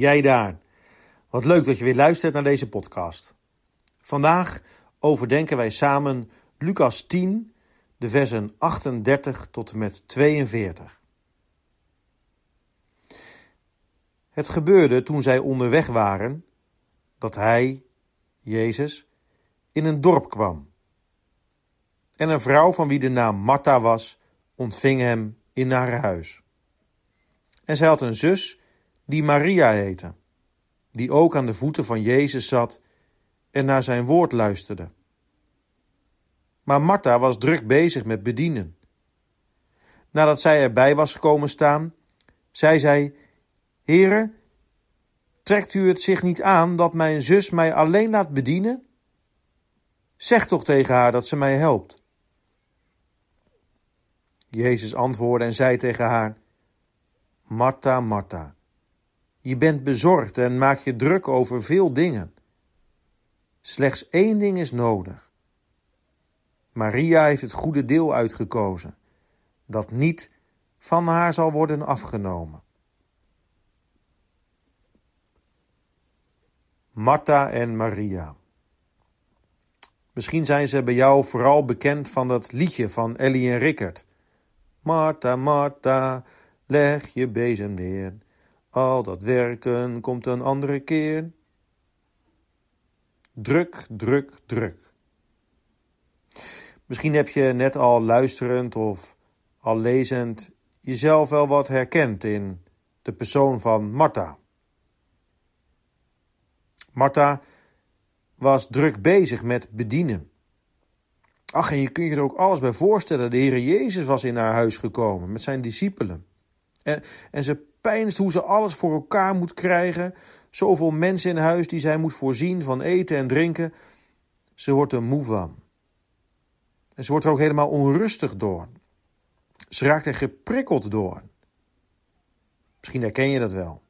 jij daar. Wat leuk dat je weer luistert naar deze podcast. Vandaag overdenken wij samen Lucas 10, de versen 38 tot en met 42. Het gebeurde toen zij onderweg waren dat hij, Jezus, in een dorp kwam. En een vrouw van wie de naam Martha was, ontving hem in haar huis. En zij had een zus die Maria heette, die ook aan de voeten van Jezus zat en naar zijn woord luisterde. Maar Martha was druk bezig met bedienen. Nadat zij erbij was gekomen staan, zei zij: Heere, trekt u het zich niet aan dat mijn zus mij alleen laat bedienen? Zeg toch tegen haar dat ze mij helpt. Jezus antwoordde en zei tegen haar: Martha, Martha, je bent bezorgd en maak je druk over veel dingen. Slechts één ding is nodig. Maria heeft het goede deel uitgekozen, dat niet van haar zal worden afgenomen. Martha en Maria. Misschien zijn ze bij jou vooral bekend van dat liedje van Ellie en Rickert. Martha, Martha, leg je bezem neer. Al dat werken komt een andere keer. Druk, druk, druk. Misschien heb je net al luisterend of al lezend jezelf wel wat herkend in de persoon van Martha. Martha was druk bezig met bedienen. Ach, en je kunt je er ook alles bij voorstellen. De Heer Jezus was in haar huis gekomen met zijn discipelen. En, en ze hoe ze alles voor elkaar moet krijgen. Zoveel mensen in huis die zij moet voorzien van eten en drinken. Ze wordt er moe van. En ze wordt er ook helemaal onrustig door. Ze raakt er geprikkeld door. Misschien herken je dat wel.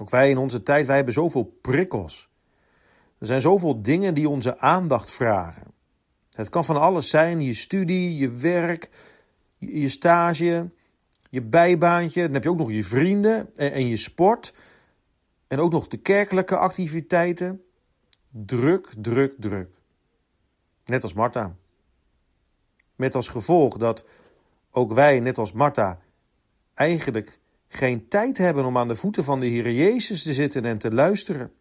Ook wij in onze tijd, wij hebben zoveel prikkels. Er zijn zoveel dingen die onze aandacht vragen. Het kan van alles zijn: je studie, je werk, je stage, je bijbaantje. Dan heb je ook nog je vrienden en, je sport. En ook nog de kerkelijke activiteiten. Druk, druk, druk. Net als Martha. Met als gevolg dat ook wij, net als Martha, eigenlijk geen tijd hebben om aan de voeten van de Heer Jezus te zitten en te luisteren.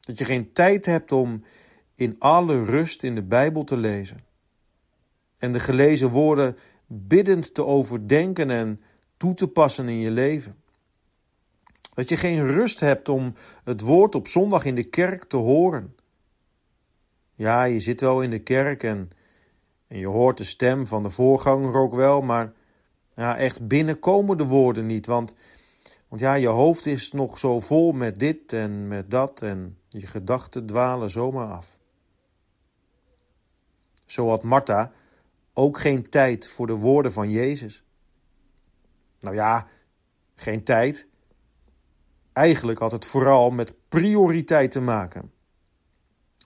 Dat je geen tijd hebt om in alle rust in de Bijbel te lezen. En de gelezen woorden biddend te overdenken en toe te passen in je leven. Dat je geen rust hebt om het woord op zondag in de kerk te horen. Ja, je zit wel in de kerk en, en je hoort de stem van de voorganger ook wel, maar ja, echt binnenkomen de woorden niet. Want, want ja, je hoofd is nog zo vol met dit en met dat en je gedachten dwalen zomaar af. Zo had Martha ook geen tijd voor de woorden van Jezus. Nou ja, geen tijd. Eigenlijk had het vooral met prioriteit te maken.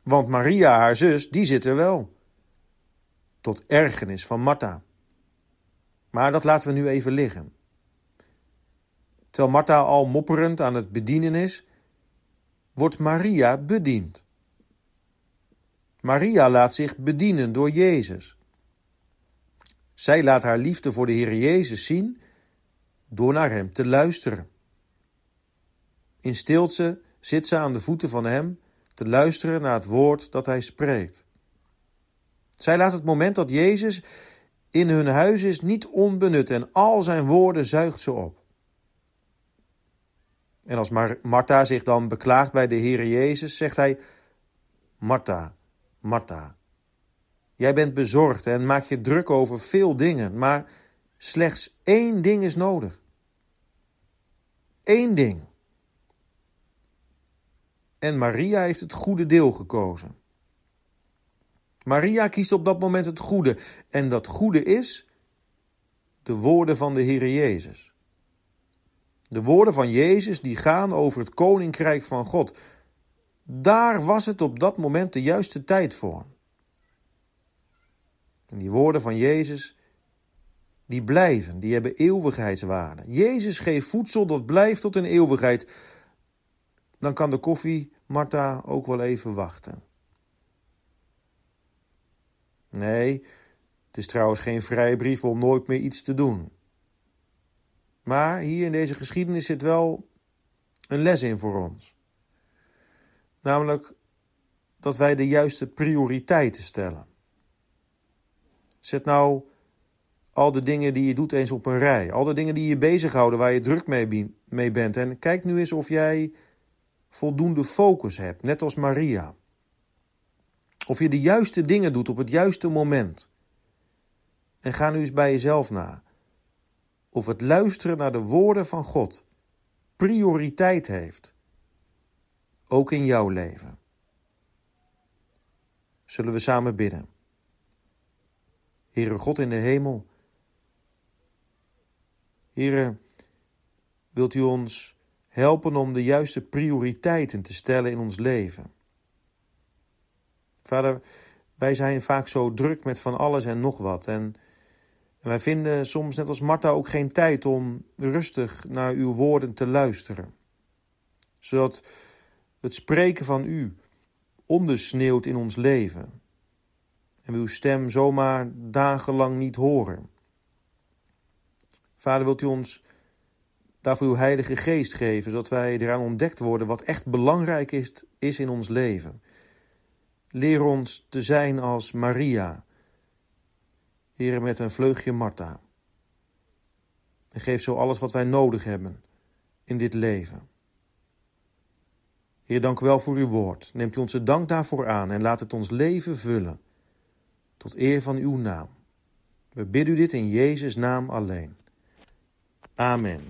Want Maria, haar zus, die zit er wel. Tot ergernis van Martha. Maar dat laten we nu even liggen. Terwijl Martha al mopperend aan het bedienen is, wordt Maria bediend. Maria laat zich bedienen door Jezus. Zij laat haar liefde voor de Heer Jezus zien door naar Hem te luisteren. In stilte zit ze aan de voeten van Hem te luisteren naar het woord dat Hij spreekt. Zij laat het moment dat Jezus in hun huis is niet onbenut en al zijn woorden zuigt ze op. En als Mar Martha zich dan beklaagt bij de Heer Jezus, zegt hij: Martha, Martha, jij bent bezorgd en maak je druk over veel dingen, maar slechts één ding is nodig. Eén ding. En Maria heeft het goede deel gekozen. Maria kiest op dat moment het goede. En dat goede is de woorden van de Heer Jezus. De woorden van Jezus die gaan over het koninkrijk van God. Daar was het op dat moment de juiste tijd voor. En die woorden van Jezus, die blijven, die hebben eeuwigheidswaarde. Jezus geeft voedsel dat blijft tot in eeuwigheid. Dan kan de koffie, Martha, ook wel even wachten. Nee, het is trouwens geen vrijbrief om nooit meer iets te doen. Maar hier in deze geschiedenis zit wel een les in voor ons. Namelijk dat wij de juiste prioriteiten stellen. Zet nou al de dingen die je doet eens op een rij. Al de dingen die je bezighouden, waar je druk mee, mee bent. En kijk nu eens of jij voldoende focus hebt, net als Maria. Of je de juiste dingen doet op het juiste moment. En ga nu eens bij jezelf na. Of het luisteren naar de woorden van God prioriteit heeft. Ook in jouw leven. Zullen we samen bidden? Heere God in de hemel. Heere, wilt u ons helpen om de juiste prioriteiten te stellen in ons leven? Vader, wij zijn vaak zo druk met van alles en nog wat. En wij vinden soms, net als Martha, ook geen tijd om rustig naar uw woorden te luisteren. Zodat het spreken van u ondersneeuwt in ons leven. En we uw stem zomaar dagenlang niet horen. Vader, wilt u ons daarvoor uw Heilige Geest geven, zodat wij eraan ontdekt worden wat echt belangrijk is, is in ons leven. Leer ons te zijn als Maria, Heren, met een vleugje Martha. En geef zo alles wat wij nodig hebben in dit leven. Heer, dank u wel voor uw woord. Neemt u onze dank daarvoor aan en laat het ons leven vullen. Tot eer van uw naam. We bidden u dit in Jezus' naam alleen. Amen.